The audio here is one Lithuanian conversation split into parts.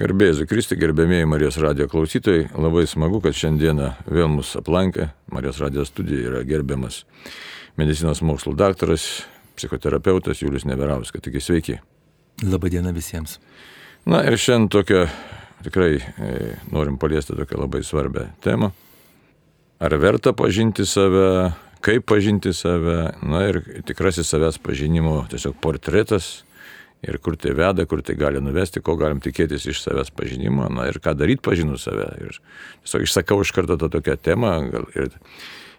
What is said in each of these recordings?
Gerbėjai Kristi, gerbėmėjai Marijos radijo klausytojai, labai smagu, kad šiandieną vėl mus aplankė. Marijos radijo studija yra gerbiamas medicinos mokslų daktaras, psichoterapeutas Julius Neverauskas. Taigi sveiki. Labadiena visiems. Na ir šiandien tokia, tikrai e, norim paliesti tokią labai svarbią temą. Ar verta pažinti save, kaip pažinti save, na ir tikrasis savęs pažinimo tiesiog portretas ir kur tai veda, kur tai gali nuvesti, ko galim tikėtis iš savęs pažinimo, na ir ką daryti pažinus save. Ir tiesiog išsakau iš karto tą tokią temą gal, ir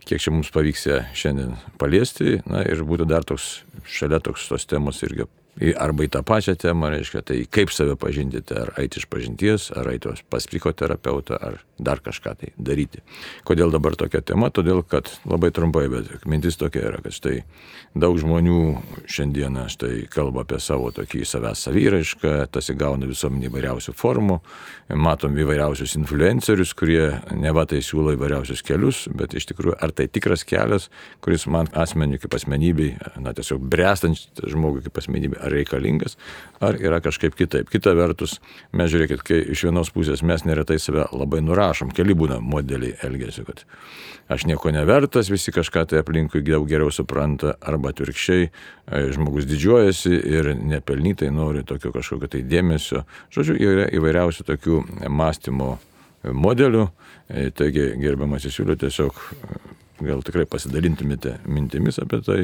kiek čia mums pavyks ją šiandien paliesti, na ir būtų dar toks, šalia toks tos temos irgi arba į tą pačią temą, reiškia, tai kaip save pažinti, ar eiti iš pažinties, ar eiti pas psichoterapeutą, ar dar kažką tai daryti. Kodėl dabar tokia tema? Todėl, kad labai trumpai, bet mintis tokia yra, kad štai daug žmonių šiandieną štai kalba apie savo tokį savęs savyraišką, tas įgauna visuomenį įvairiausių formų, matom įvairiausius influencerius, kurie neva tai siūlo įvairiausius kelius, bet iš tikrųjų ar tai tikras kelias, kuris man asmeniui kaip asmenybei, na tiesiog brestant žmogui kaip asmenybei, ar reikalingas, ar yra kažkaip kitaip. Kita vertus, mes žiūrėkit, kai iš vienos pusės mes neretai save labai nurašom, keli būna modeliai elgesio, kad aš nieko nevertas, visi kažką tai aplinkui daug geriau supranta, arba atvirkščiai, e, žmogus didžiuojasi ir nepelnytai nori tokio kažkokio tai dėmesio. Žodžiu, yra įvairiausių tokių mąstymo modelių, e, taigi gerbiamas įsiūliu tiesiog e, gal tikrai pasidalintumėte mintimis apie tai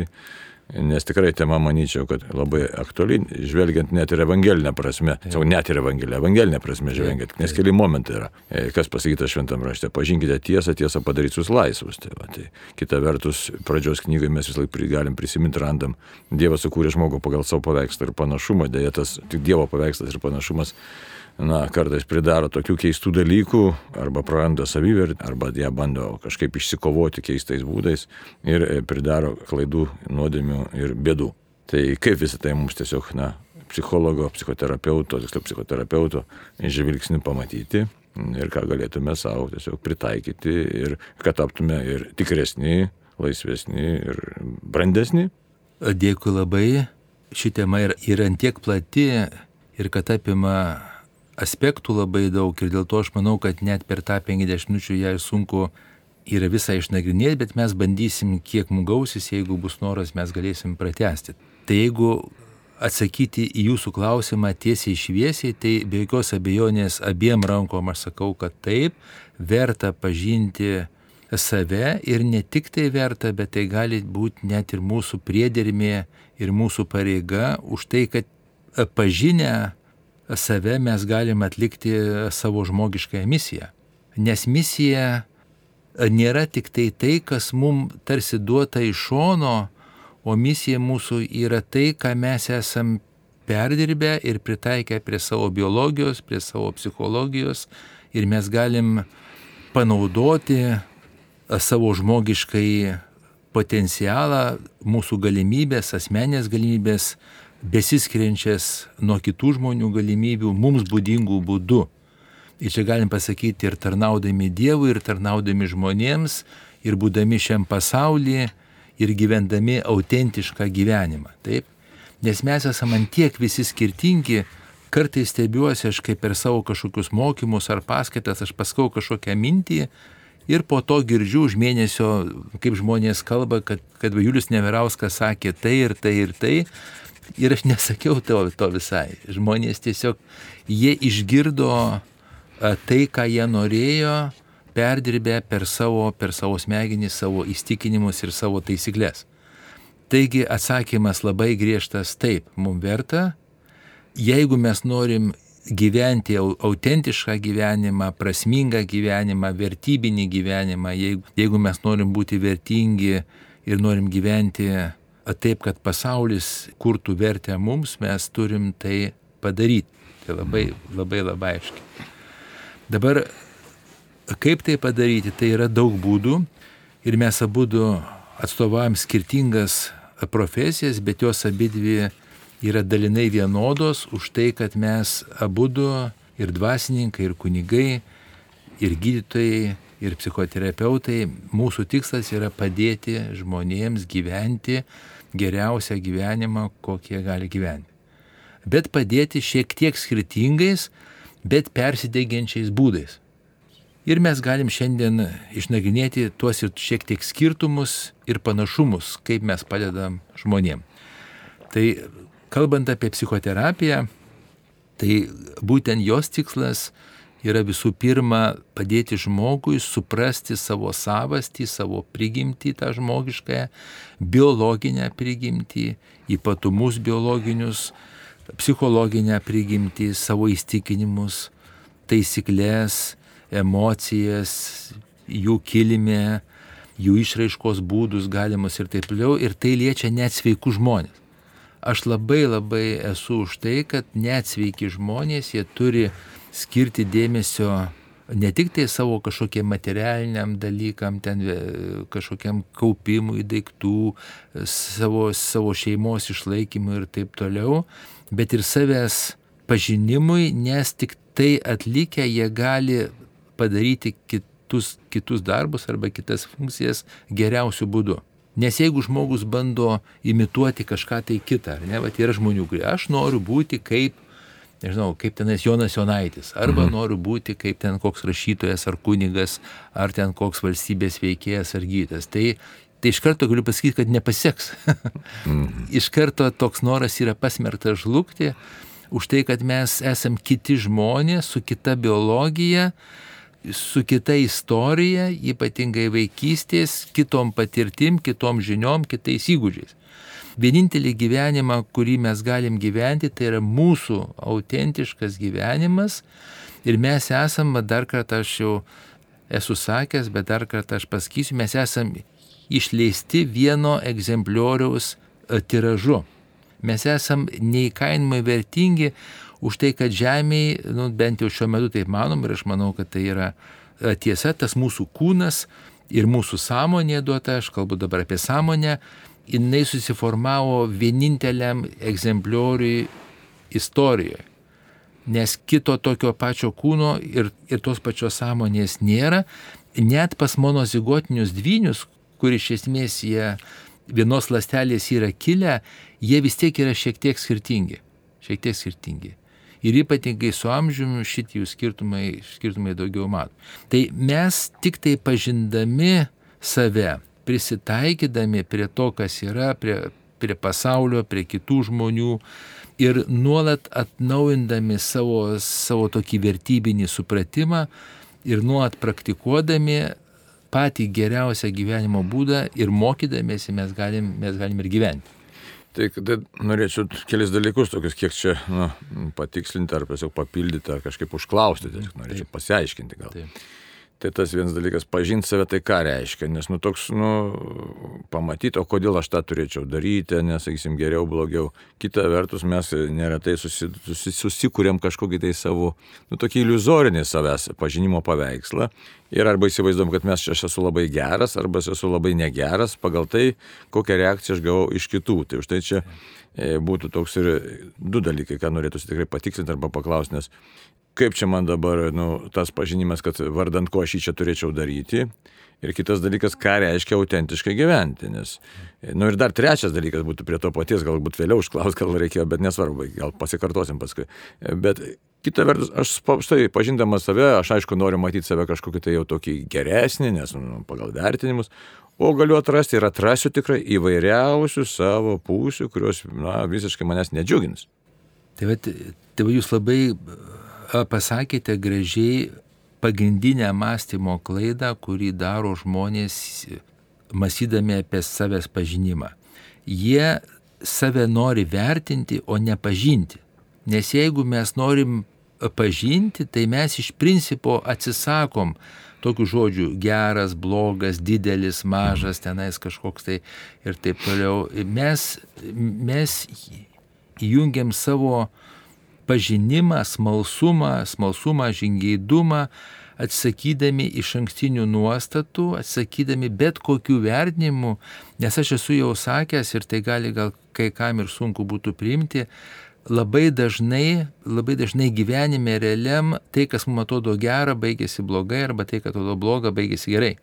Nes tikrai tema, manyčiau, kad labai aktuali, žvelgiant net ir evangelinę prasme. Savo net ir evangelinę, evangelinę prasme žvelgiant, nes keli momentai yra. E, kas pasakyta šventame rašte, pažinkite tiesą, tiesą padarys jūs laisvus. Tai, va, tai kita vertus, pradžios knygoje mes vis laik galim prisiminti, randam, Dievas sukūrė žmogų pagal savo paveikslą ir panašumą, dėja tas tik Dievo paveikslas ir panašumas na, kartais pridaro tokių keistų dalykų, arba praranda savivertę, arba jie bando kažkaip išsikovoti keistais būdais ir e, pridaro klaidų, nuodėmių ir bėdų. Tai kaip visą tai mums tiesiog, na, psichologo, psichoterapeuto, tiksliau psichoterapeuto žvilgsnių pamatyti ir ką galėtume savo tiesiog pritaikyti ir kad taptume ir tikresni, laisvesni ir brandesni. Dėkui labai. Ši tema yra antiek plati ir kad apima aspektų labai daug ir dėl to aš manau, kad net per tą 50 minučių ją sunku yra visą išnagrinėti, bet mes bandysim, kiek mugausis, jeigu bus noras, mes galėsim pratesti. Tai jeigu atsakyti į jūsų klausimą tiesiai šviesiai, tai be jokios abejonės abiem rankom aš sakau, kad taip, verta pažinti save ir ne tik tai verta, bet tai gali būti net ir mūsų priedermė ir mūsų pareiga už tai, kad pažinę save mes galim atlikti savo žmogiškąją misiją. Nes misija nėra tik tai tai, kas mums tarsi duota iš šono, o misija mūsų yra tai, ką mes esam perdirbę ir pritaikę prie savo biologijos, prie savo psichologijos ir mes galim panaudoti savo žmogiškai potencialą, mūsų galimybės, asmenės galimybės besiskiriančias nuo kitų žmonių galimybių mums būdingų būdų. Ir čia galim pasakyti ir tarnaudami Dievui, ir tarnaudami žmonėms, ir būdami šiam pasaulyje, ir gyvendami autentišką gyvenimą. Taip? Nes mes esame antiek visi skirtingi, kartais stebiuosi aš kaip per savo kažkokius mokymus ar paskaitas, aš paskau kažkokią mintį ir po to girdžiu už mėnesio, kaip žmonės kalba, kad, kad Julius Neverauskas sakė tai ir tai ir tai, Ir aš nesakiau to, to visai. Žmonės tiesiog, jie išgirdo tai, ką jie norėjo, perdirbę per savo, per savo smegenį, savo įstikinimus ir savo taisyklės. Taigi atsakymas labai griežtas taip, mums verta, jeigu mes norim gyventi autentišką gyvenimą, prasmingą gyvenimą, vertybinį gyvenimą, jeigu, jeigu mes norim būti vertingi ir norim gyventi taip, kad pasaulis kurtų vertę mums, mes turim tai padaryti. Tai labai, labai, labai aiškiai. Dabar, kaip tai padaryti, tai yra daug būdų ir mes abu atstovavom skirtingas profesijas, bet jos abidvi yra dalinai vienodos už tai, kad mes abu ir dvasininkai, ir kunigai, ir gydytojai, ir psichoterapeutai, mūsų tikslas yra padėti žmonėms gyventi geriausią gyvenimą, kokį jie gali gyventi. Bet padėti šiek tiek skirtingais bet persidengiančiais būdais. Ir mes galim šiandien išnagrinėti tuos ir šiek tiek skirtumus ir panašumus, kaip mes padedam žmonėm. Tai kalbant apie psichoterapiją, tai būtent jos tikslas yra visų pirma padėti žmogui suprasti savo savastį, savo prigimtį, tą žmogiškąją, biologinę prigimtį, ypatumus biologinius, psichologinę prigimtį, savo įstikinimus, taisyklės, emocijas, jų kilmę, jų išraiškos būdus galimus ir taip toliau. Ir tai liečia net sveikų žmonės. Aš labai labai esu už tai, kad net sveiki žmonės, jie turi skirti dėmesio ne tik tai savo kažkokiem materialiniam dalykam, ten e, kažkokiam kaupimui daiktų, savo, savo šeimos išlaikymui ir taip toliau, bet ir savęs pažinimui, nes tik tai atlikę jie gali padaryti kitus, kitus darbus arba kitas funkcijas geriausių būdų. Nes jeigu žmogus bando imituoti kažką tai kitą, ar ne, va, yra žmonių, kurie aš noriu būti kaip, nežinau, kaip tenais Jonas Jonaitis, arba mhm. noriu būti kaip ten koks rašytojas ar kunigas, ar ten koks valstybės veikėjas ar gytas. Tai, tai iš karto galiu pasakyti, kad nepaseks. mhm. Iš karto toks noras yra pasmertas žlugti už tai, kad mes esam kiti žmonės su kita biologija, su kita istorija, ypatingai vaikystės, kitom patirtim, kitom žiniom, kitais įgūdžiais. Vienintelį gyvenimą, kurį mes galim gyventi, tai yra mūsų autentiškas gyvenimas ir mes esam, dar kartą aš jau esu sakęs, bet dar kartą aš pasakysiu, mes esam išleisti vieno egzemplioriaus e, tiražu. Mes esam neįkainamai vertingi, už tai, kad žemėje, nu, bent jau šiuo metu taip manom ir aš manau, kad tai yra e, tiesa, tas mūsų kūnas ir mūsų sąmonė duota, aš kalbu dabar apie sąmonę, jinai susiformavo vieninteliam egzemplioriui istorijoje. Nes kito tokio pačio kūno ir, ir tos pačios sąmonės nėra, net pas monozigotinius dvynius, kur iš esmės jie vienos lastelės yra kilę, jie vis tiek yra šiek tiek skirtingi. Šiek tiek skirtingi ir ypatingai su amžiumi šitie jų skirtumai, skirtumai daugiau mato. Tai mes tik tai pažindami save, prisitaikydami prie to, kas yra, prie, prie pasaulio, prie kitų žmonių ir nuolat atnaujindami savo, savo tokį vertybinį supratimą ir nuolat praktikuodami patį geriausią gyvenimo būdą ir mokydamėsi mes galim, mes galim ir gyventi. Tai, tai norėčiau kelis dalykus tokius, kiek čia nu, patikslinti ar tiesiog papildyti ar kažkaip užklausti, tiesiog norėčiau Taip. pasiaiškinti gal. Taip. Tai tas vienas dalykas, pažinti save, tai ką reiškia, nes, nu, toks, nu, pamatyti, o kodėl aš tą turėčiau daryti, nes, sakysim, geriau, blogiau. Kita vertus, mes neretai susi, susi, susikūrėm kažkokį tai savo, nu, tokį iliuzorinį savęs pažinimo paveikslą. Ir arba įsivaizduom, kad mes čia aš esu labai geras, arba esu labai negeras, pagal tai, kokią reakciją aš gavau iš kitų. Tai už tai čia e, būtų toks ir du dalykai, ką norėtųsi tikrai patikslinti arba paklausti, nes kaip čia man dabar, nu, tas pažinimas, kad vardant ko aš jį čia turėčiau daryti. Ir kitas dalykas, ką reiškia autentiškai gyventi. Nes, nu ir dar trečias dalykas būtų prie to paties, galbūt vėliau užklaus, gal reikėjo, bet nesvarbu, gal pasikartosim paskui. Bet kita vertus, aš štai pažindamas save, aš aišku noriu matyti save kažkokį tai jau tokį geresnį, nes nu, pagal vertinimus, o galiu atrasti ir atrasiu tikrai įvairiausių savo pusių, kurios na, visiškai manęs nedžiugins. Tai, va, tai jūs labai pasakėte gražiai pagrindinę mąstymo klaidą, kurį daro žmonės mąstydami apie savęs pažinimą. Jie save nori vertinti, o ne pažinti. Nes jeigu mes norim pažinti, tai mes iš principo atsisakom tokių žodžių geras, blogas, didelis, mažas, tenais kažkoks tai ir taip toliau. Mes, mes įjungiam savo pažinimą, smalsumą, smalsumą, žingeidumą, atsakydami iš ankstinių nuostatų, atsakydami bet kokių vertinimų, nes aš esu jau sakęs ir tai gali gal kai kam ir sunku būtų priimti, labai dažnai, labai dažnai gyvenime realiam tai, kas mums atrodo gera, baigėsi blogai, arba tai, kas atrodo bloga, baigėsi gerai.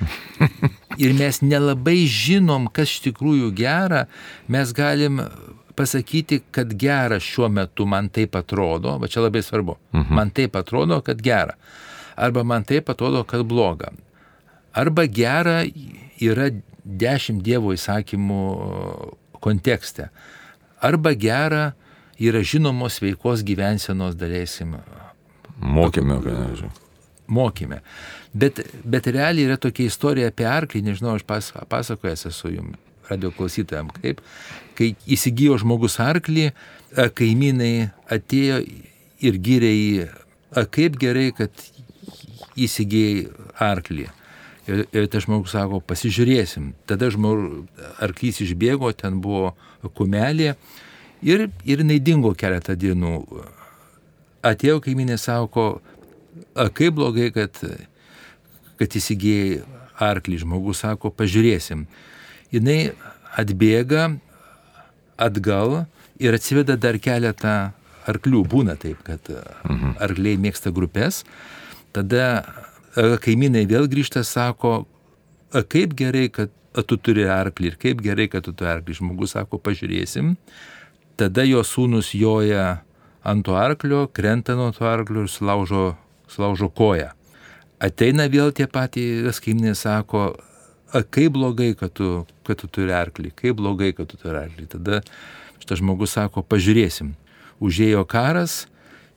Ir mes nelabai žinom, kas iš tikrųjų gera, mes galim pasakyti, kad gera šiuo metu man taip atrodo, va čia labai svarbu, mhm. man taip atrodo, kad gera. Arba man taip atrodo, kad bloga. Arba gera yra dešimt Dievo įsakymų kontekste. Arba gera yra žinomos veikos gyvensenos dalėsim. Mokime, ką nežinau. Mokime. Bet, bet realiai yra tokia istorija apie arklį, nežinau, aš pas, pasakojęs esu jums, radio klausytojams, kaip, kai įsigijo žmogus arklį, kaimynai atėjo ir gyrė jį, kaip gerai, kad įsigijai arklį. Ir, ir tas žmogus sako, pasižiūrėsim. Tada žmogus, arklys išbėgo, ten buvo kumelė ir, ir jinai dingo keletą dienų. Atėjo kaiminė sako, kaip blogai, kad, kad įsigijai arklį. Žmogus sako, pažiūrėsim. Jinai atbėga atgal ir atsiveda dar keletą arklių. Būna taip, kad mhm. arkliai mėgsta grupės. Tada kaimynai vėl grįžta, sako, kaip gerai, kad tu turi arklį ir kaip gerai, kad tu turi arklį. Žmogus sako, pažiūrėsim. Tada jo sūnus joja ant to arklio, krenta nuo to arklio ir sulaužo, sulaužo koją. Ateina vėl tie patys kaimynai, sako, kaip blogai, kad tu, kad tu turi arklį, kaip blogai, kad tu turi arklį. Tada šitas žmogus sako, pažiūrėsim. Užėjo karas,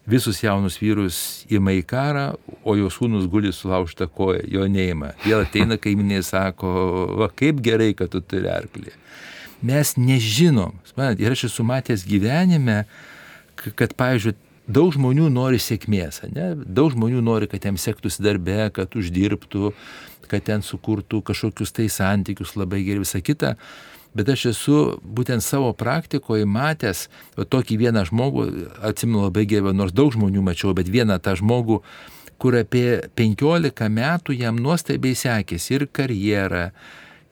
visus jaunus vyrus įma į karą, o jo sūnus guli sulaužta koja, jo neima. Vėl ateina kaiminė ir sako, va kaip gerai, kad tu turi arklį. Mes nežinom, man, ir aš esu matęs gyvenime, kad, pavyzdžiui, daug žmonių nori sėkmės, ne? daug žmonių nori, kad jiems sektųsi darbe, kad uždirbtų, kad ten sukurtų kažkokius tai santykius labai gerai, visą kitą bet aš esu būtent savo praktikoje matęs tokį vieną žmogų, atsimenu labai gerai, nors daug žmonių mačiau, bet vieną tą žmogų, kur apie 15 metų jam nuostabiai sekėsi ir karjera,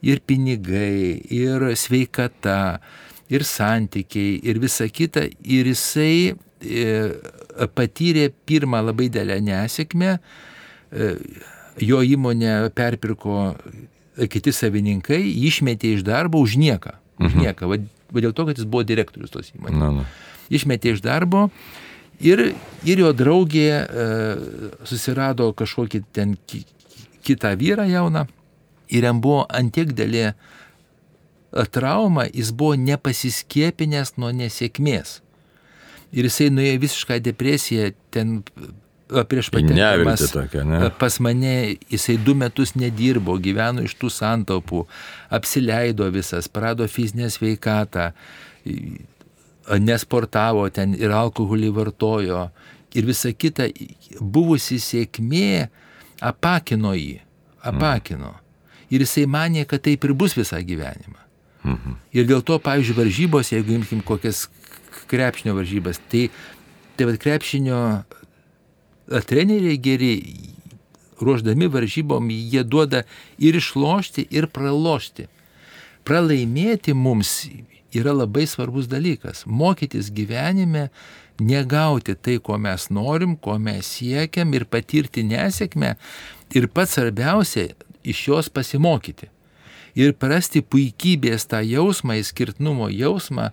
ir pinigai, ir sveikata, ir santykiai, ir visa kita. Ir jisai e, patyrė pirmą labai dėlę nesėkmę. E, jo įmonė perpirko kiti savininkai išmetė iš darbo už nieką. Už mhm. nieką. Va, va dėl to, kad jis buvo direktorius tos įmonės. Na, na. Išmetė iš darbo ir, ir jo draugė e, susirado kažkokį ten ki, kitą vyrą jauną ir jam buvo antiek dėlė trauma, jis buvo nepasiskiepinęs nuo nesėkmės. Ir jisai nuėjo visišką depresiją, ten prieš patekdamas ne? pas mane, jisai du metus nedirbo, gyveno iš tų santaupų, apsileido visas, prado fizinę sveikatą, nesportavo ten ir alkoholį vartojo ir visa kita, buvusi sėkmė apakino jį, apakino. Mm. Ir jisai manė, kad taip ir bus visą gyvenimą. Mhm. Ir dėl to, pavyzdžiui, varžybos, jeigu imkim kokias krepšinio varžybas, tai, tai vad krepšinio treneriai geri, ruoždami varžybom, jie duoda ir išlošti, ir pralošti. Pralaimėti mums yra labai svarbus dalykas. Mokytis gyvenime, negauti tai, ko mes norim, ko mes siekiam ir patirti nesėkmę. Ir pats svarbiausia, iš jos pasimokyti. Ir prasti puikybės tą jausmą, įskirtnumo jausmą,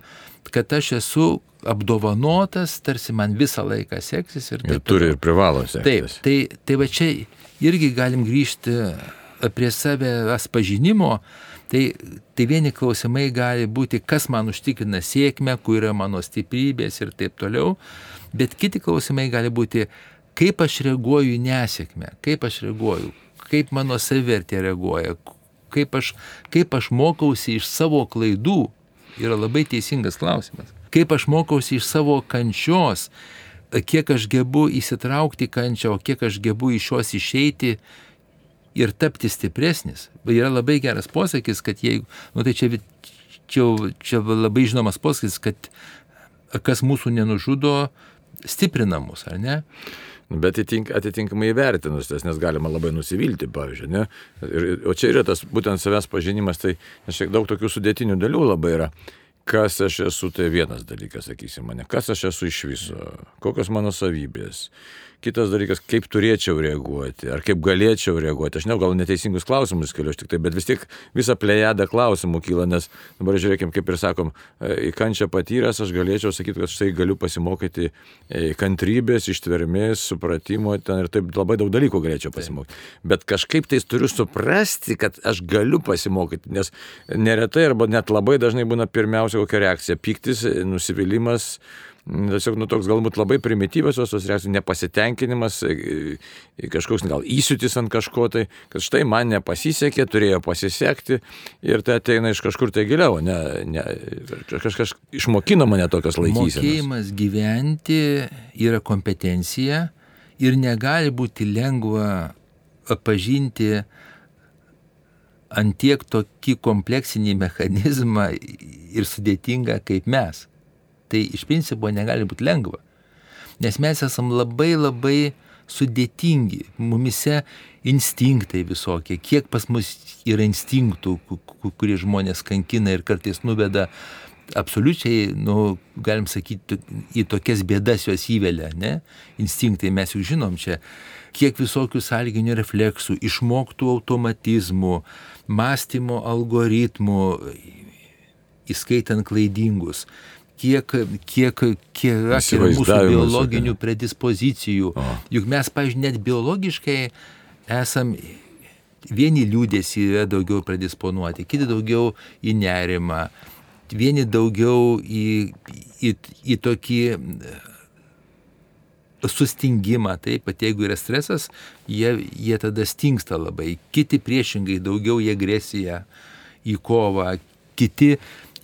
kad aš esu apdovanotas, tarsi man visą laiką seksis ir taip. Ir turi ir privalo sektis. Taip, tai, tai va čia irgi galim grįžti prie savęs pažinimo. Tai, tai vieni klausimai gali būti, kas man užtikrina sėkmę, kur yra mano stiprybės ir taip toliau. Bet kiti klausimai gali būti, kaip aš reaguoju į nesėkmę, kaip aš reaguoju, kaip mano savivertė reaguoja, kaip aš, kaip aš mokausi iš savo klaidų. Yra labai teisingas klausimas kaip aš mokausi iš savo kančios, kiek aš gebu įsitraukti kančią, o kiek aš gebu iš jos išeiti ir tapti stipresnis. Yra labai geras posakis, kad jeigu, nu tai čia, čia, čia labai žinomas posakis, kad kas mūsų nenužudo, stiprina mus, ar ne? Bet atitink, atitinkamai įvertinus nes galima labai nusivilti, pavyzdžiui. Ne? Ir, o čia yra tas būtent savęs pažinimas, tai šiek daug tokių sudėtinių dalių labai yra kas aš esu, tai vienas dalykas, sakysim, mane, kas aš esu iš viso, kokios mano savybės, kitas dalykas, kaip turėčiau reaguoti, ar kaip galėčiau reaguoti. Aš ne, gal neteisingus klausimus keliu aš tik tai, bet vis tik visą plejadą klausimų kyla, nes dabar žiūrėkim, kaip ir sakom, į kančią patyręs aš galėčiau sakyti, kad štai galiu pasimokyti kantrybės, ištvermės, supratimo, ten ir taip labai daug dalykų galėčiau pasimokyti. Bet kažkaip tai turiu suprasti, kad aš galiu pasimokyti, nes neretai arba net labai dažnai būna pirmiausia kokia reakcija - piktis, nusivylimas, tiesiog nu, toks galbūt labai primityvios tos reakcijos, nepasitenkinimas, e, e, kažkoks gal įsiutis ant kažko tai, kad štai man nepasisekė, turėjo pasisekti ir tai ateina iš kažkur tai giliau, ne, ne, kažkas išmokino mane tokios laikysenos. Mokėjimas gyventi yra kompetencija ir negali būti lengva pažinti antiek tokį kompleksinį mechanizmą ir sudėtingą kaip mes. Tai iš principo negali būti lengva. Nes mes esam labai labai sudėtingi, mumise instinktai visokie, kiek pas mus yra instinktų, kurie žmonės kankina ir kartais nuveda absoliučiai, nu, galim sakyti, į tokias bėdas juos įvelia, ne? Instinktai mes jau žinom čia, kiek visokių sąlyginių refleksų, išmoktų automatizmų, mąstymo algoritmų, įskaitant klaidingus kiek, kiek, kiek yra mūsų biologinių okay. predispozicijų. O. Juk mes, pažiūrėjau, net biologiškai esam vieni liūdėsi yra daugiau predisponuoti, kiti daugiau į nerimą, vieni daugiau į, į, į tokį sustingimą, taip, pat jeigu yra stresas, jie, jie tada stingsta labai, kiti priešingai daugiau į agresiją, į kovą, kiti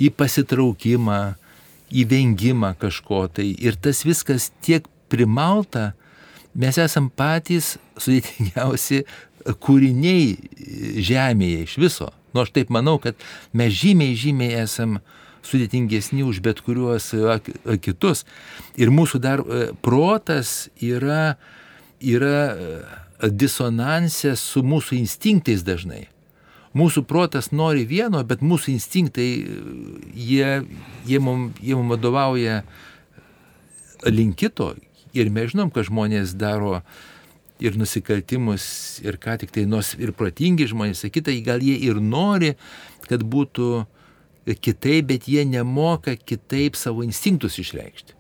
į pasitraukimą, įvengimą kažko tai. Ir tas viskas tiek primalta, mes esam patys sudėtingiausi kūriniai Žemėje iš viso. Nu, aš taip manau, kad mes žymiai, žymiai esam sudėtingesni už bet kuriuos kitus. Ir mūsų dar e, protas yra, yra e, disonansė su mūsų instinktais dažnai mūsų protas nori vieno, bet mūsų instinktai, jie, jie mums mum vadovauja link kito. Ir mes žinom, kad žmonės daro ir nusikaltimus, ir ką tik tai, nors ir protingi žmonės, sakytai, gal jie ir nori, kad būtų kitaip, bet jie nemoka kitaip savo instinktus išreikšti.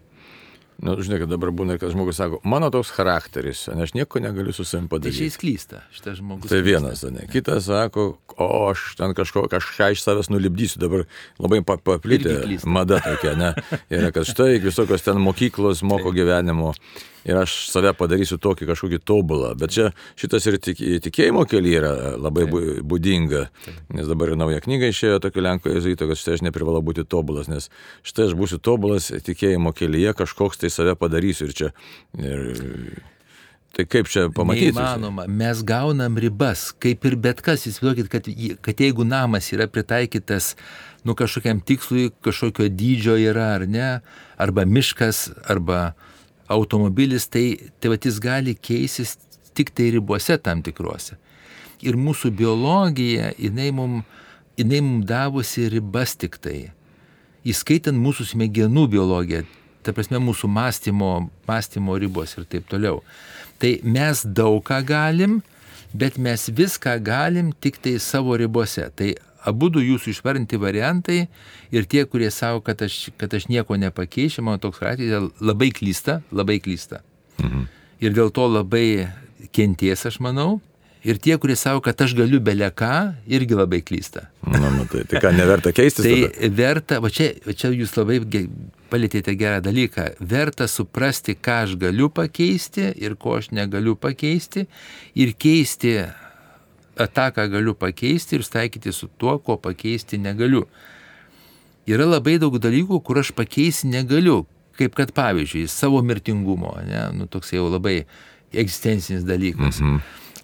Na, nu, žinai, kad dabar būna, kad žmogus sako, mano toks charakteris, ne, aš nieko negaliu su savim padaryti. Tai čia jis klysta, šitas žmogus. Tai vienas, ne. Kitas sako, o aš ten kažko, kažką iš savęs nulipdysiu, dabar labai paplitę mada tokia, ne. Ir kad štai visokios ten mokyklos moko gyvenimo ir aš save padarysiu tokį kažkokį tobulą. Bet čia šitas ir tik, tikėjimo keli yra labai Taip. būdinga, nes dabar ir nauja knyga išėjo tokio Lenko jezuito, kad štai aš neprivalau būti tobulas, nes štai aš būsiu tobulas tikėjimo kelyje, kažkoks tai save padarysiu ir čia. Ir, Tai kaip čia pamatyti? Įmanoma, mes gaunam ribas, kaip ir bet kas. Įsivaizduokit, kad, kad jeigu namas yra pritaikytas nu, kažkokiam tikslui, kažkokio dydžio yra ar ne, arba miškas, arba automobilis, tai, tai va jis gali keisis tik tai ribose tam tikrose. Ir mūsų biologija, jinai mums jinai mum davusi ribas tik tai. Įskaitant mūsų smegenų biologiją, ta prasme mūsų mąstymo, mąstymo ribos ir taip toliau. Tai mes daug ką galim, bet mes viską galim tik tai savo ribose. Tai abu du jūsų išvardinti variantai ir tie, kurie savo, kad aš, kad aš nieko nepakeičiu, mano toks charakteris labai klysta, labai klysta. Mhm. Ir dėl to labai kenties, aš manau. Ir tie, kurie savo, kad aš galiu beleką, irgi labai klysta. Na, nu, tai, tai ką, neverta keistis? tai tada? verta, va čia, va čia jūs labai palėtėte gerą dalyką, verta suprasti, ką aš galiu pakeisti ir ko aš negaliu pakeisti ir keisti tą, ką galiu pakeisti ir staikyti su tuo, ko pakeisti negaliu. Yra labai daug dalykų, kur aš pakeisti negaliu, kaip kad pavyzdžiui, savo mirtingumo, ne, nu, toks jau labai egzistencinis dalykas. Mhm.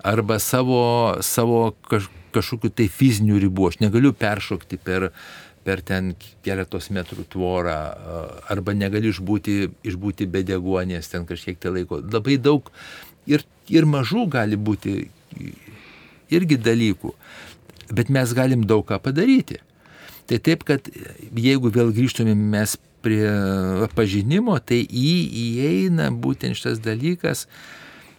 Arba savo, savo kaž, kažkokiu tai fizinių ribų, aš negaliu peršokti per, per ten keletos metrų tvorą, arba negaliu išbūti, išbūti be deguonės ten kažkiek tai laiko. Labai daug ir, ir mažų gali būti irgi dalykų, bet mes galim daug ką padaryti. Tai taip, kad jeigu vėl grįžtumėm mes prie pažinimo, tai į įeina būtent šitas dalykas,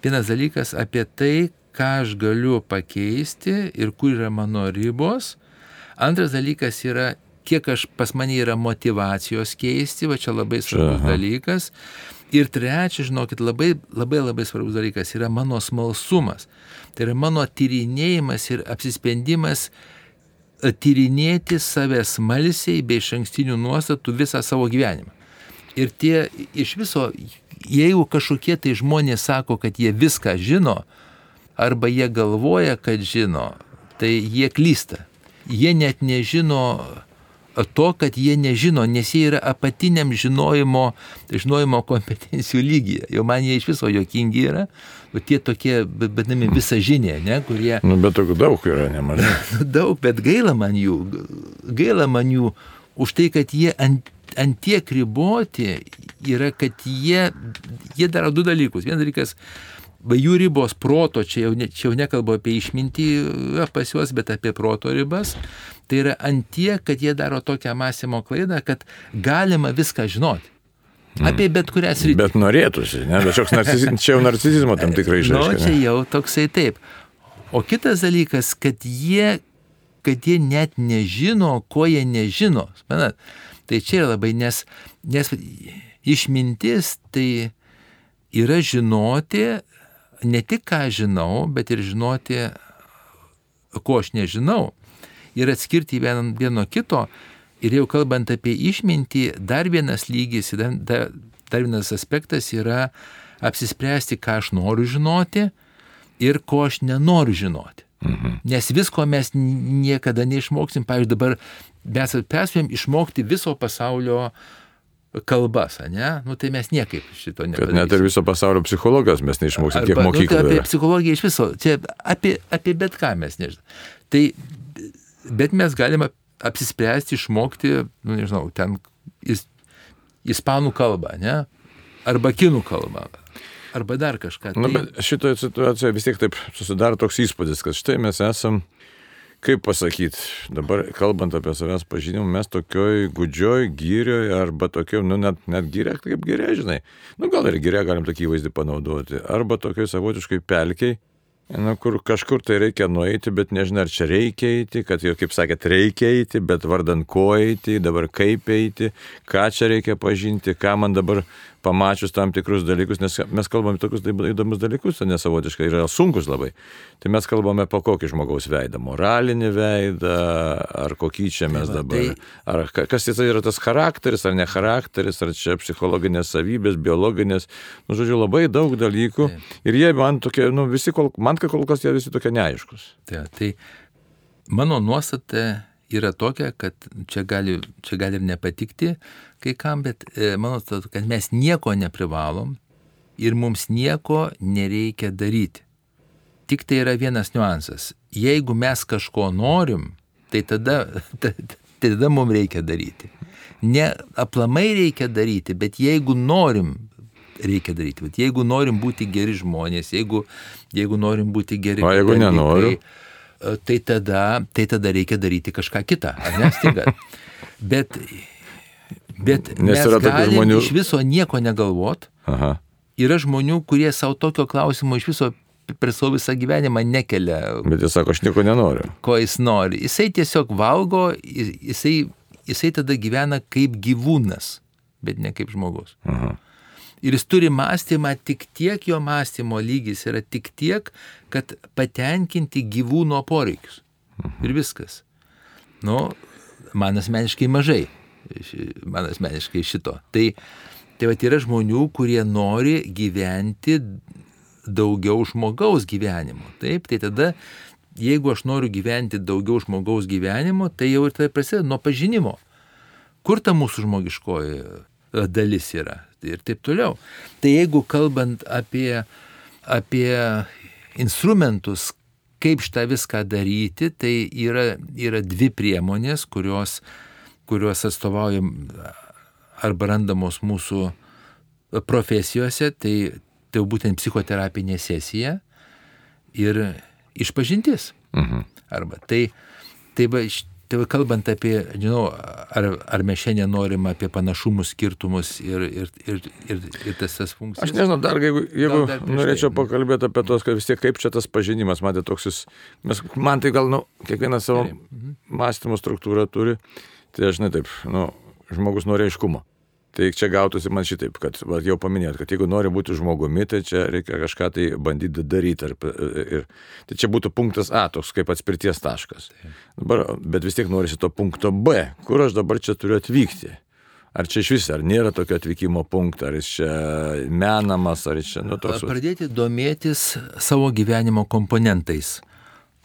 vienas dalykas apie tai, ką aš galiu pakeisti ir kur yra mano ribos. Antras dalykas yra, kiek aš pas mane yra motivacijos keisti, va čia labai svarbus Aha. dalykas. Ir trečia, žinokit, labai labai labai svarbus dalykas yra mano smalsumas. Tai yra mano tyrinėjimas ir apsisprendimas tyrinėti save smalsiai bei iš ankstinių nuostatų visą savo gyvenimą. Ir tie iš viso, jeigu kažkokie tai žmonės sako, kad jie viską žino, arba jie galvoja, kad žino, tai jie klysta. Jie net nežino to, kad jie nežino, nes jie yra apatiniam žinojimo, žinojimo kompetencijų lygyje. Jau man jie iš viso jokingi yra, tie tokie, vadinami visažinė, ne, kurie Nu, bet tokių daug yra nemažai. daug, bet gaila man jų, gaila man jų už tai, kad jie ant, ant tiek riboti yra, kad jie, jie daro du dalykus. Vienas dalykas, va, jų ribos proto, čia jau, ne, čia jau nekalbu apie išmintį e, pas juos, bet apie proto ribas. Tai yra ant tiek, kad jie daro tokią mąstymo klaidą, kad galima viską žinoti. Apie bet kurią sritį. Bet norėtųsi, ne? Bet šioks narcisizmas, čia jau narcisizmo tam tikrai Nu, išaiškina. čia jau toksai taip. O kitas dalykas, kad jie, kad jie net nežino, ko jie nežino. Suprantat? Tai čia labai, nes, nes išmintis tai yra žinoti ne tik ką žinau, bet ir žinoti, ko aš nežinau. Ir atskirti vien, vieno kito. Ir jau kalbant apie išmintį, dar vienas lygis, dar, dar, vienas aspektas yra apsispręsti, ką aš noriu žinoti ir ko aš nenoriu žinoti. Mhm. Nes visko mes niekada neišmoksim. Pavyzdžiui, dabar mes perspėjom išmokti viso pasaulio kalbas, ne? Nu tai mes niekaip šito Kad nepadarysim. net ir viso pasaulio psichologas mes neišmoksim, kiek Arba, nu, tai apie psichologiją iš viso, čia apie, apie bet ką mes nežinome. Tai, bet mes galime apsispręsti išmokti, nu nežinau, ten is, ispanų kalbą, ne? Arba kinų kalbą. Arba dar kažką. Na, Tai- bet šitoje situacijoje vis tiek taip susidaro toks įspūdis, kad štai mes esam, kaip pasakyti, dabar kalbant apie savęs pažinimą, mes tokioj gudžioj, gyrioj arba tokioj, nu net, net gyrė, kaip gyrė, žinai. Nu gal ir gyrė galim tokį įvaizdį panaudoti. Arba tokioj savotiškai pelkiai, Na, kur kažkur tai reikia nueiti, bet nežinai, ar čia reikia eiti, kad jau, kaip sakėt, reikia eiti, bet vardan ko eiti, dabar kaip eiti, ką čia reikia pažinti, ką man dabar pamačius tam tikrus dalykus, nes mes kalbame tokius taip įdomus dalykus, o nesavotiškai yra sunkus labai. Tai mes kalbame po kokį žmogaus veidą, moralinį veidą, ar kokį čia mes va, dabar, tai- ar ka- kas tai yra tas charakteris, ar ne charakteris, ar čia psichologinės savybės, biologinės, nu, žodžiu, labai daug dalykų. Ir jie man tokie, nu, visi, kol, man kol kas jie visi tokie neaiškus. Tai, tai mano nuostata yra tokia, kad čia gali, čia gali ir nepatikti kai kam, bet e, nuostata, kad mes nieko neprivalom ir mums nieko nereikia daryti. Tik tai yra vienas niuansas. Jeigu mes kažko norim, tai tada, tai tada mums reikia daryti. Ne aplamai reikia daryti, bet jeigu norim, reikia daryti. Bet jeigu norim būti geri žmonės, jeigu, jeigu norim būti geri O jeigu katalikai, nenoriu? e, Tai tada, tai tada reikia daryti kažką kitą, ar ne staiga? Bet, bet Nes mes galim žmonių- iš viso nieko negalvot. Aha. Yra žmonių, kurie savo tokio klausimo iš viso per savo visą gyvenimą nekelia, Bet jis sako, aš nieko nenoriu. ko jis nori. Jisai tiesiog valgo, jis- jisai, jisai tada gyvena kaip gyvūnas, bet ne kaip žmogus. Aha. Ir jis turi mąstymą tik tiek, jo mąstymo lygis yra tik tiek, kad patenkinti gyvūno poreikius. Ir viskas. Nu, man asmeniškai mažai. Man asmeniškai šito. Tai, tai va yra žmonių, kurie nori gyventi daugiau žmogaus gyvenimo. Taip, tai tada, jeigu aš noriu gyventi daugiau žmogaus gyvenimo, tai jau ir tai prasideda nuo pažinimo. Kur ta mūsų žmogiškoji e, dalis yra ir taip toliau. Tai jeigu kalbant apie, apie instrumentus, kaip šitą viską daryti, tai yra, yra dvi priemonės, kurios, kurios atstovaujam arba randamos mūsų profesijose, tai, tai būtent psichoterapinė sesija ir išpažintis. Mhm. Arba tai, tai va, Tai va, kalbant apie, žinau, ar, ar mes šiandien norim apie panašumus, skirtumus ir, ir, ir, ir, ir tas tas funkcijas. Aš nežinau, dar jeigu, jeigu dar prieš norėčiau tai. pakalbėti apie tos, kad vis tiek kaip čia tas pažinimas, matė toks jis, nes man tai gal, nu, kiekvienas savo mąstymo struktūrą turi, tai aš ne taip, nu, žmogus nori aiškumo. Tai čia gautųsi man šitaip, kad va, jau paminėjot, kad jeigu nori būti žmogumi, tai čia reikia kažką tai bandyti daryti. Ir, ir, tai čia būtų punktas A, toks kaip atspirties taškas. Dabar, bet vis tiek norisi to punkto B, kur aš dabar čia turiu atvykti. Ar čia iš vis, ar nėra tokio atvykimo punkto, ar jis čia menamas, ar jis čia, nu, toks. Pradėti domėtis savo gyvenimo komponentais.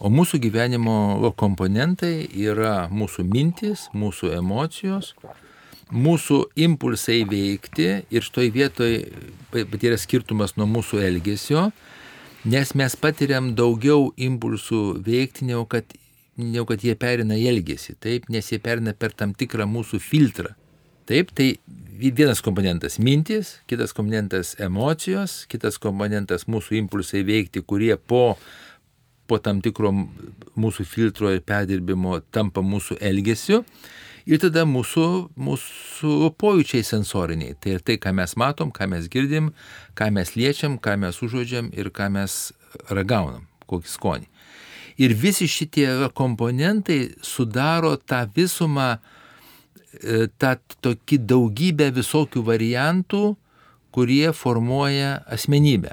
O mūsų gyvenimo komponentai yra mūsų mintis, mūsų emocijos, mūsų impulsai veikti ir šitoj vietoj bet yra skirtumas nuo mūsų elgesio, nes mes patiriam daugiau impulsų veikti, negu kad, negu kad jie perina į elgesį, taip, nes jie perina per tam tikrą mūsų filtrą. Taip, tai vienas komponentas mintis, kitas komponentas emocijos, kitas komponentas mūsų impulsai veikti, kurie po, po tam tikro mūsų filtro ir perdirbimo tampa mūsų elgesiu. Ir tada mūsų, mūsų pojūčiai sensoriniai. Tai ir tai, ką mes matom, ką mes girdim, ką mes liečiam, ką mes užuodžiam ir ką mes ragaunam, kokį skonį. Ir visi šitie komponentai sudaro tą visumą, e, tą tokį daugybę visokių variantų, kurie formuoja asmenybę.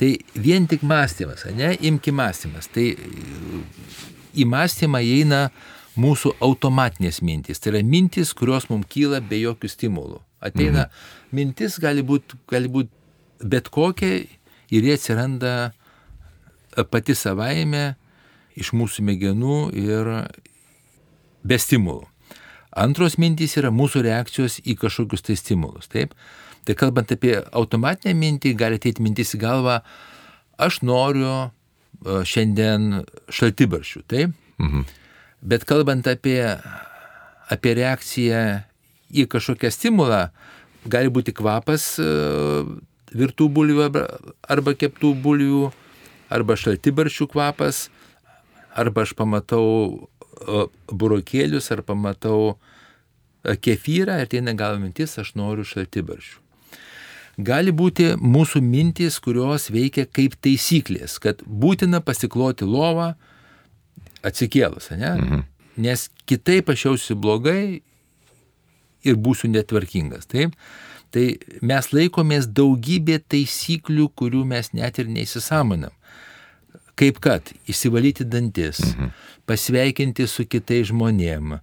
Tai vien tik mąstymas, ne, imki mąstymas. Tai e, į mąstymą įeina mūsų automatinės mintys. Tai yra mintys, kurios mums kyla be jokių stimulų. Ateina mhm. mintis, gali būti gali būt bet kokia ir jie atsiranda pati savaime iš mūsų mėgenų ir be stimulų. Antros mintys yra mūsų reakcijos į kažkokius tai stimulus. Taip? Tai kalbant apie automatinę mintį, gali ateiti mintis į galvą, aš noriu e, šiandien šaltibaršių. Taip? Mhm. Bet kalbant apie, apie reakciją į kažkokią stimulą, gali būti kvapas e, virtų bulvių arba, keptų bulvių, arba šaltibaršių kvapas, arba aš pamatau e, burokėlius, ar pamatau kefyrą ir tai negal mintis, aš noriu šaltibaršių. Gali būti mūsų mintys, kurios veikia kaip taisyklės, kad būtina pasikloti lovą, atsikėlus, ne? Mhm. Nes kitaip aš jausiu blogai ir būsiu netvarkingas. Taip? Tai mes laikomės daugybė taisyklių, kurių mes net ir neįsisamonam. Kaip kad įsivalyti dantis, mhm. pasveikinti su kitais žmonėm,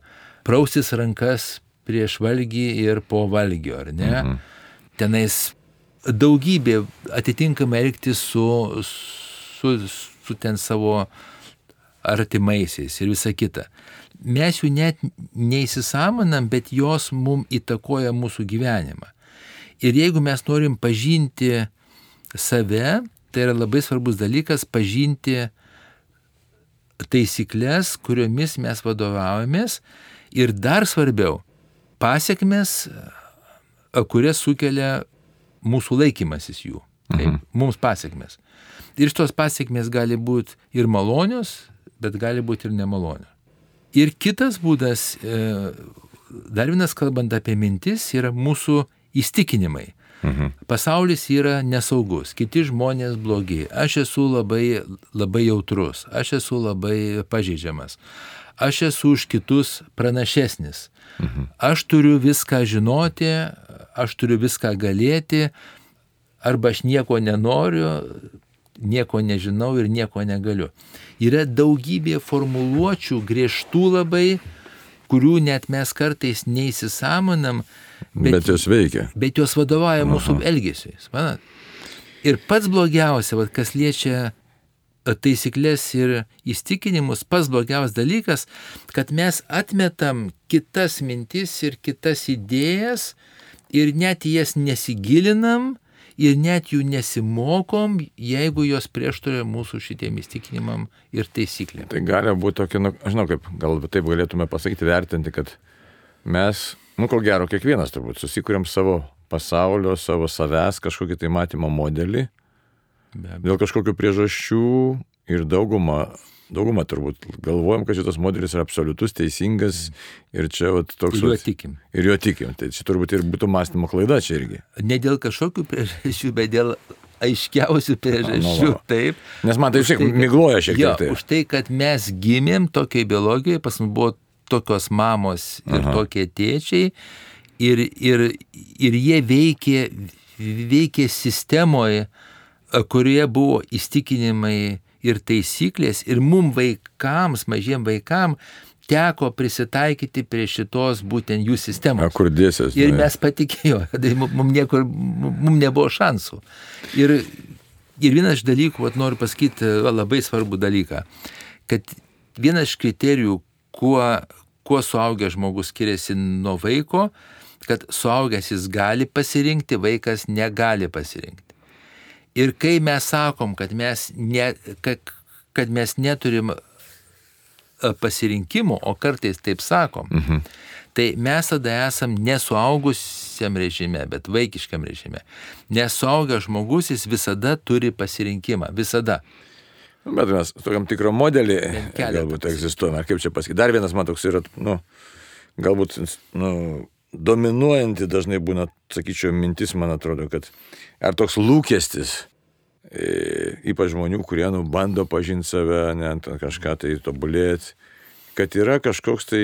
praustis rankas prieš valgį ir po valgio, ar ne? Mhm. Tenais daugybė atitinkamai elgtis su, su, su ten savo artimaisiais ir visa kita. Mes jų net neįsisamonam, bet jos mum įtakoja mūsų gyvenimą. Ir jeigu mes norim pažinti save, tai yra labai svarbus dalykas pažinti taisyklės, kuriomis mes vadovaujamės ir dar svarbiau, pasiekmes, kurias sukelia mūsų laikymasis jų. Taip, mhm. Mums pasiekmes. Ir šitos pasiekmes gali būti ir malonios, bet gali būti ir nemalonios. Ir kitas būdas, e, dar vienas kalbant apie mintis, yra mūsų įstikinimai. Mhm. Pasaulis yra nesaugus, kiti žmonės blogi, aš esu labai, labai jautrus, aš esu labai pažeidžiamas, aš esu už kitus pranašesnis, mhm. aš turiu viską žinoti, aš turiu viską galėti, arba aš nieko nenoriu, nieko nežinau ir nieko negaliu. Yra daugybė formuluočių, griežtų labai, kurių net mes kartais neįsisamonam, bet, bet jos veikia. Bet jos vadovauja mūsų elgesiui. Ir pats blogiausia, vat, kas liečia taisyklės ir įstikinimus, pats blogiausias dalykas, kad mes atmetam kitas mintis ir kitas idėjas ir net jas nesigilinam ir net jų nesimokom, jeigu jos prieštarė mūsų šitiem įstikinimam ir taisyklėm. Tai gali būti tokia, nu, aš žinau, kaip galbūt taip galėtume pasakyti, vertinti, kad mes, nu, kol gero, kiekvienas turbūt susikūrėm savo pasaulio, savo savęs kažkokį tai matymo modelį. Dėl kažkokių priežasčių ir dauguma dauguma turbūt galvojam, kad šitas modelis yra absoliutus, teisingas ir čia vat, toks... Ir juo tikim. Ir jo tikim. Tai čia turbūt ir būtų mąstymo klaida čia irgi. Ne dėl kažkokių priežasčių, bet dėl aiškiausių priežasčių. nu. Taip. Nes man tai šiek tiek migloja šiek Jo, tiek tai. už tai, kad mes gimėm tokiai biologijoje, pas mus buvo tokios mamos ir Aha. tokie tėčiai, ir, ir, ir jie veikė, veikė sistemoje, kurioje buvo įstikinimai ir taisyklės, ir mum vaikams, mažiem vaikam, teko prisitaikyti prie šitos būtent jų A, sistemos. kur dėsės? Ir mes patikėjome, tai mums niekur, mum nebuvo šansų. Ir, ir vienas iš dalykų, vat, noriu pasakyti va, labai svarbų dalyką, kad vienas iš kriterijų, kuo, kuo suaugęs žmogus skiriasi nuo vaiko, kad suaugęs jis gali pasirinkti, vaikas negali pasirinkti. Ir kai mes sakom, kad mes, ne, kad, kad mes neturim e, pasirinkimo, o kartais taip sakom, mhm. tai mes tada esam nesuaugusiam režime, bet vaikiškam režime. Nesuaugęs žmogus jis visada turi pasirinkimą, visada. Nu, Bet mes tokiam tikrą modelį galbūt egzistuojame. Kaip čia pasakyti? Dar vienas man toks yra, nu, galbūt, nu, dominuojanti dažnai būna, sakyčiau, mintis, man atrodo, kad ar toks lūkestis, e, ypač žmonių, kurie, nu, bando pažinti save, ne, kažką tai tobulėti, kad yra kažkoks tai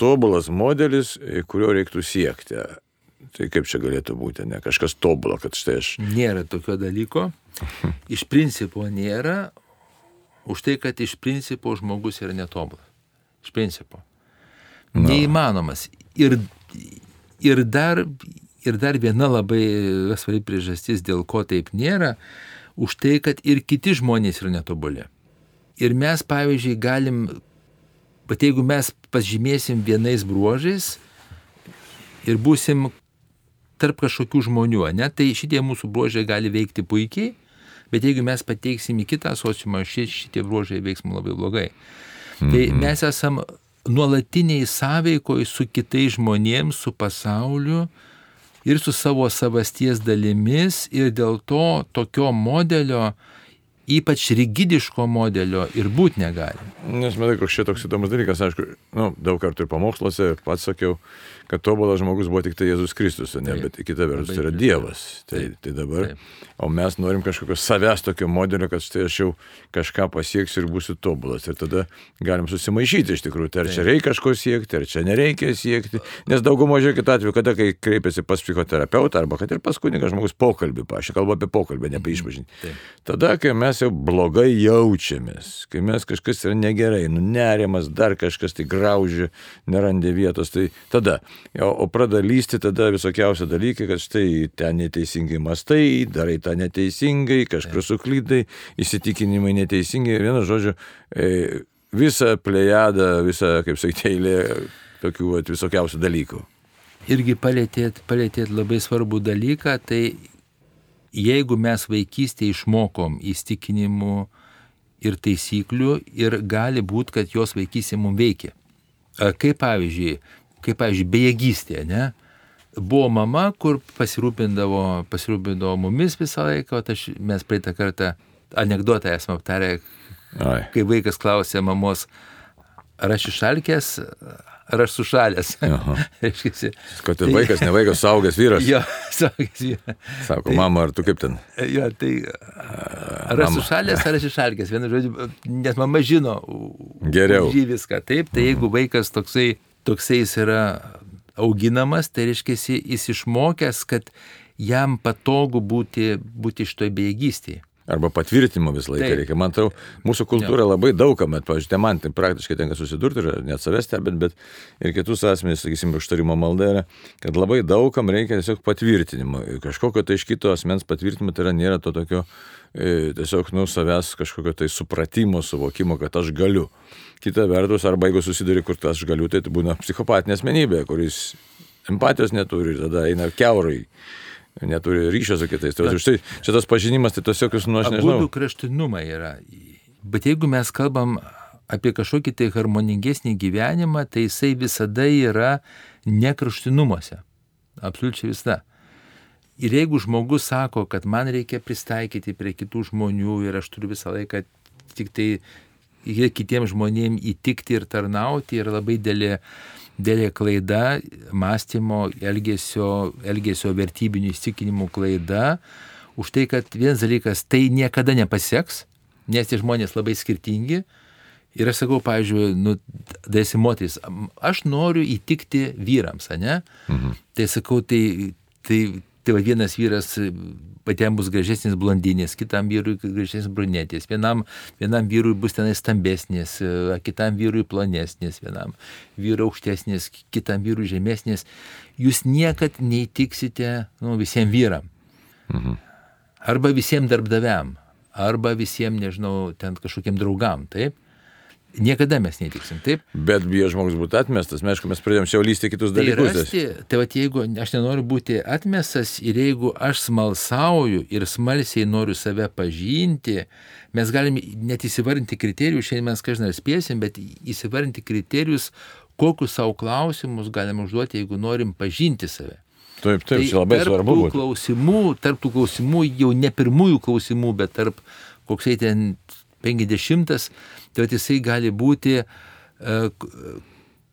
tobulas modelis, e, kurio reiktų siekti. Tai kaip čia galėtų būti, ne kažkas tobulo, kad štai aš. Nėra tokio dalyko. Iš principo nėra, už tai, kad iš principo žmogus yra netobulas. Iš principo. Neįmanomas. Ir, ir, dar, ir dar viena labai svarbi priežastis, dėl ko taip nėra, už tai, kad ir kiti žmonės yra netobuli. Ir mes, pavyzdžiui, galim, bet jeigu mes pažymėsim vienais bruožais ir būsim tarp kažkokių žmonių, ne, tai šitie mūsų bruožai gali veikti puikiai, bet jeigu mes pateiksim į kitą sociumą, ši- šitie bruožai veiks mums labai blogai. Tai mes esam nuolatiniai sąveikoj su kitais žmonėms, su pasauliu ir su savo savasties dalimis ir dėl to tokio modelio, ypač rigidiško modelio ir būt negali. Nes matai, koks čia toks įdomus dalykas, aišku, nu, daug kartų ir pamoksluose ir pats sakiau, kad tobulas žmogus buvo tik tai Jėzus Kristus, ne, Taip. bet kita vertus tai yra. Dievas. Tai, tai dabar, Taip. o mes norim kažkokio savęs tokio modelio, kad štai aš jau kažką pasieksiu ir būsiu tobulas. Ir tada galim susimaišyti iš tikrųjų, tai ar čia reikia kažko siekti, ar čia nereikia siekti. Nes daugumą žiūrėkit atveju, kada kai kreipiasi pas psichoterapeutą arba kad ir pas kunigą žmogus pokalbį, aš kalbu apie pokalbį, ne apie išpažinti. Taip. Tada, kai mes jau blogai jaučiamės, kai mes kažkas yra negerai, nu nerimas, dar kažkas tai graužia, nerandė vietos, tai tada, o, o pradeda lysti tada visokiausi dalykai, kad štai ten neteisingai mastai, darai tą neteisingai, kažkur suklydai, įsitikinimai neteisingai, vienu žodžiu, e, visą plejadą, visą, kaip sakyti, eilė tokių vat, visokiausių dalykų. Irgi palėtėt, palėtėt labai svarbų dalyką, tai jeigu mes vaikystėje išmokom įstikinimų ir taisyklių ir gali būti, kad jos vaikystė mums veikia. Kaip pavyzdžiui, kaip pavyzdžiui, bejėgystė, ne? Buvo mama, kur pasirūpindavo, pasirūpindavo mumis visą laiką, o aš, mes praeitą kartą anegdotą esame aptarę, Ai. kai vaikas klausė mamos, ar aš išalkęs, ar aš sušalęs. Kad ir vaikas, ne vaikas, saugęs vyras. Jo, sakys, jo. Sako, mama, ar tu kaip ten? Jo, tai ar aš sušalęs, ar aš išalkęs, vienu žodžiu, nes mama žino Geriau. jį viską. Taip, tai jeigu vaikas toksai, toksai jis yra auginamas, tai reiškia, jis- išmokęs, kad jam patogu būti, būti iš toj bejėgystėje. Arba patvirtinimo visą laiką Taip. reikia. Man tau, mūsų kultūra labai daugam, bet, pavyzdžiui, man tai praktiškai tenka susidurti ir net savęs stebint, bet ir kitus asmenys, sakysim, užtarimo malda yra, kad labai daugam reikia tiesiog patvirtinimo. Kažkokio tai iš kito asmens patvirtinimo tai yra, nėra to tokio e, tiesiog, nu, savęs kažkokio tai supratimo, suvokimo, kad aš galiu. Kita vertus, arba jeigu susiduri, kur tas galiu, tai būna psichopatinė asmenybė, kuris empatijos neturi ir tada eina keurai. Neturi ryšio su kitais. Tai štai šitas pažinimas, tai tiesiog jūs, nu, aš Abu nežinau. kraštinumai yra. Bet jeigu mes kalbam apie kažkokį tai harmoningesnį gyvenimą, tai jisai visada yra ne kraštinumuose. Absoliučiai visada. Ir jeigu žmogus sako, kad man reikia pristaikyti prie kitų žmonių ir aš turiu visą laiką tik tai ir kitiems žmonėms įtikti ir tarnauti yra labai dėlė, dėlė klaida, mąstymo, elgesio, elgesio vertybinių įsitikinimų klaida. Už tai, kad vienas dalykas tai niekada nepasieks, nes tie žmonės labai skirtingi. Ir aš sakau, pavyzdžiui, nu, daisi moteris, aš noriu įtikti vyrams, ne? Mhm. Tai sakau, tai, tai, tai va, vienas vyras patiem bus gražesnis blondinės, kitam vyrui gražesnis brunetės, vienam, vienam vyrui bus tenai stambesnės, kitam vyrui plonesnės, vienam vyrui aukštesnės, kitam vyrui žemesnės. Jūs niekad neįtiksite nu, visiems vyram. Mhm. Arba visiems darbdaviam arba visiems, nežinau, ten kažkokiem draugam, taip? Niekada mes netiksim, taip? Bet bijo žmogus būti atmestas, mes, aišku, mes pradėjom čia lysti kitus tai dalykus. Rasti, tai va, jeigu aš nenoriu būti atmestas ir jeigu aš smalsauju ir smalsiai noriu save pažinti, mes galim net įsivardinti kriterijus, šiandien mes kažką spėsim, bet įsivardinti kriterijus, kokius savo klausimus galim užduoti, jeigu norim pažinti save. Taip, taip, tai čia labai svarbu. Tų klausimų, tarp tų klausimų, jau ne pirmųjų klausimų, bet tarp koksai ten 50, tai jisai gali būti, e,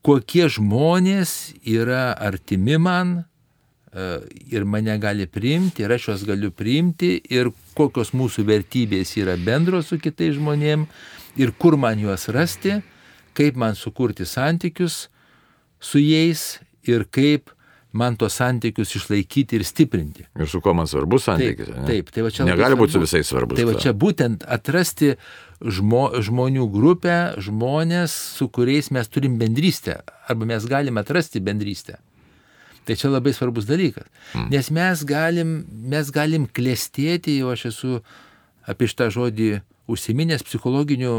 kokie žmonės yra artimi man e, ir mane gali priimti, ir aš juos galiu priimti, ir kokios mūsų vertybės yra bendros su kitais žmonėmis, ir kur man juos rasti, kaip man sukurti santykius su jais ir kaip man tos santykius išlaikyti ir stiprinti. Ir su kuo man svarbus santykis? Taip, taip tai va čia negali būti su visais svarbus. Tai va čia būtent atrasti žmo, žmonių grupę, žmonės, su kuriais mes turim bendrystę, arba mes galim atrasti bendrystę. Tai čia labai svarbus dalykas. Hmm. Nes mes galim, mes galim klėstėti, jau aš esu apie šitą žodį užsiminęs psichologinių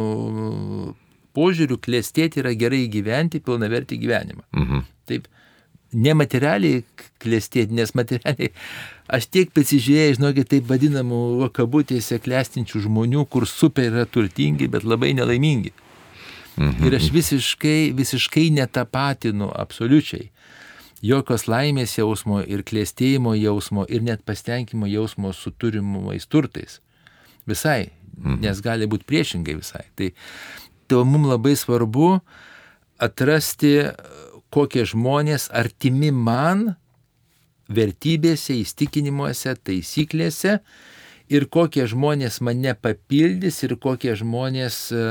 požiūrių, klėstėti yra gerai gyventi pilnavertį gyvenimą. Mhm. Taip nematerialiai klestėti, nes materialiai aš tiek pasižiūrėjau, žinokit, taip vadinamų kabutėse klestinčių žmonių, kur super yra turtingi, bet labai nelaimingi. Mhm. Ir aš visiškai, visiškai netapatinu absoliučiai jokios laimės jausmo ir klėstėjimo jausmo ir net pasitenkimo jausmo su turimais turtais. Visai, mhm. nes gali būti priešingai visai. Tai, tai mums labai svarbu atrasti kokie žmonės artimi man vertybėse, įstikinimuose, taisyklėse ir kokie žmonės mane papildys ir kokie žmonės e,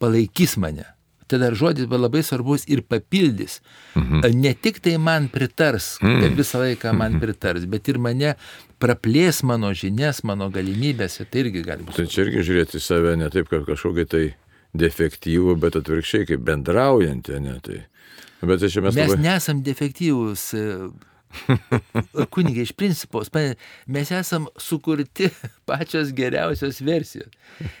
palaikys mane. Tada žodis buvo labai svarbus ir papildys. Mhm. Ne tik tai man pritars, mhm. kad visą laiką man mhm. pritars, bet ir mane praplės mano žinias, mano galimybės, tai irgi gali būti. Tai čia irgi žiūrėti į save ne taip, kaip kažkokia tai defektyvų, bet atvirkščiai kaip bendraujantį, ne tai. Bet čia mes, mes labai... nesam defektyvūs. E, kunigai iš principo, mes esam sukurti pačios geriausios versijos.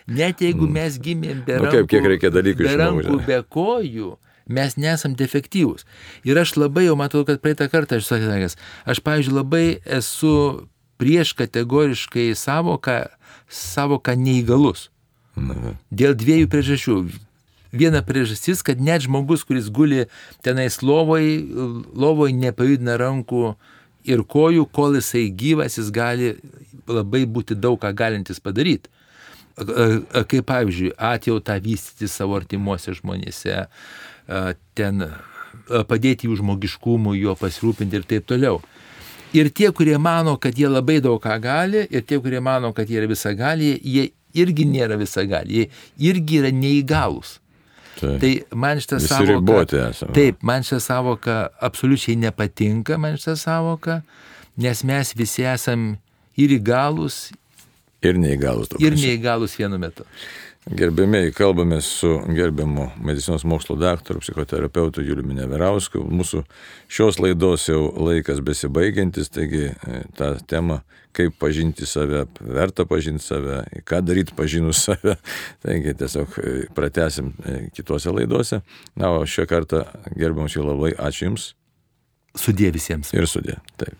Net jeigu mm. mes gimėm be rankų, nu, kaip, kiek reikia dalykų be, rankų, be kojų, mes nesam defektyvūs. Ir aš labai jau matau, kad praeitą kartą aš sakęs, aš, pavyzdžiui, labai esu prieš kategoriškai savoką, savoką neįgalus. Na. Dėl dviejų priežasčių viena priežastis, kad net žmogus, kuris guli tenais lovoj, lovoj nepajudina rankų ir kojų, kol jisai gyvas, jis gali labai būti daug ką galintis padaryti. Kaip pavyzdžiui, atjautą vystyti savo artimuose žmonėse, ten padėti jų žmogiškumui, juo pasirūpinti ir taip toliau. Ir tie, kurie mano, kad jie labai daug ką gali, ir tie, kurie mano, kad jie yra visagali, jie irgi nėra visagali, jie irgi yra neįgalus. Tai, tai man šitą savoką. Taip, man šitą savoką absoliučiai nepatinka, man šitą savoką, nes mes visi esam ir įgalus. Ir neįgalus. Ir neįgalus vienu metu. Gerbėmiai, kalbame su gerbiamu medicinos mokslo daktaru, psichoterapeutu Juliumi Neverausku. Mūsų šios laidos jau laikas besibaigiantis, taigi e, tą temą, kaip pažinti save, verta pažinti save, ką daryti pažinus save, taigi tiesiog e, pratesim e, kitose laidose. Na, o šią kartą gerbiamus jau labai ačiū Jums. Sudė visiems. Ir sudė. Taip.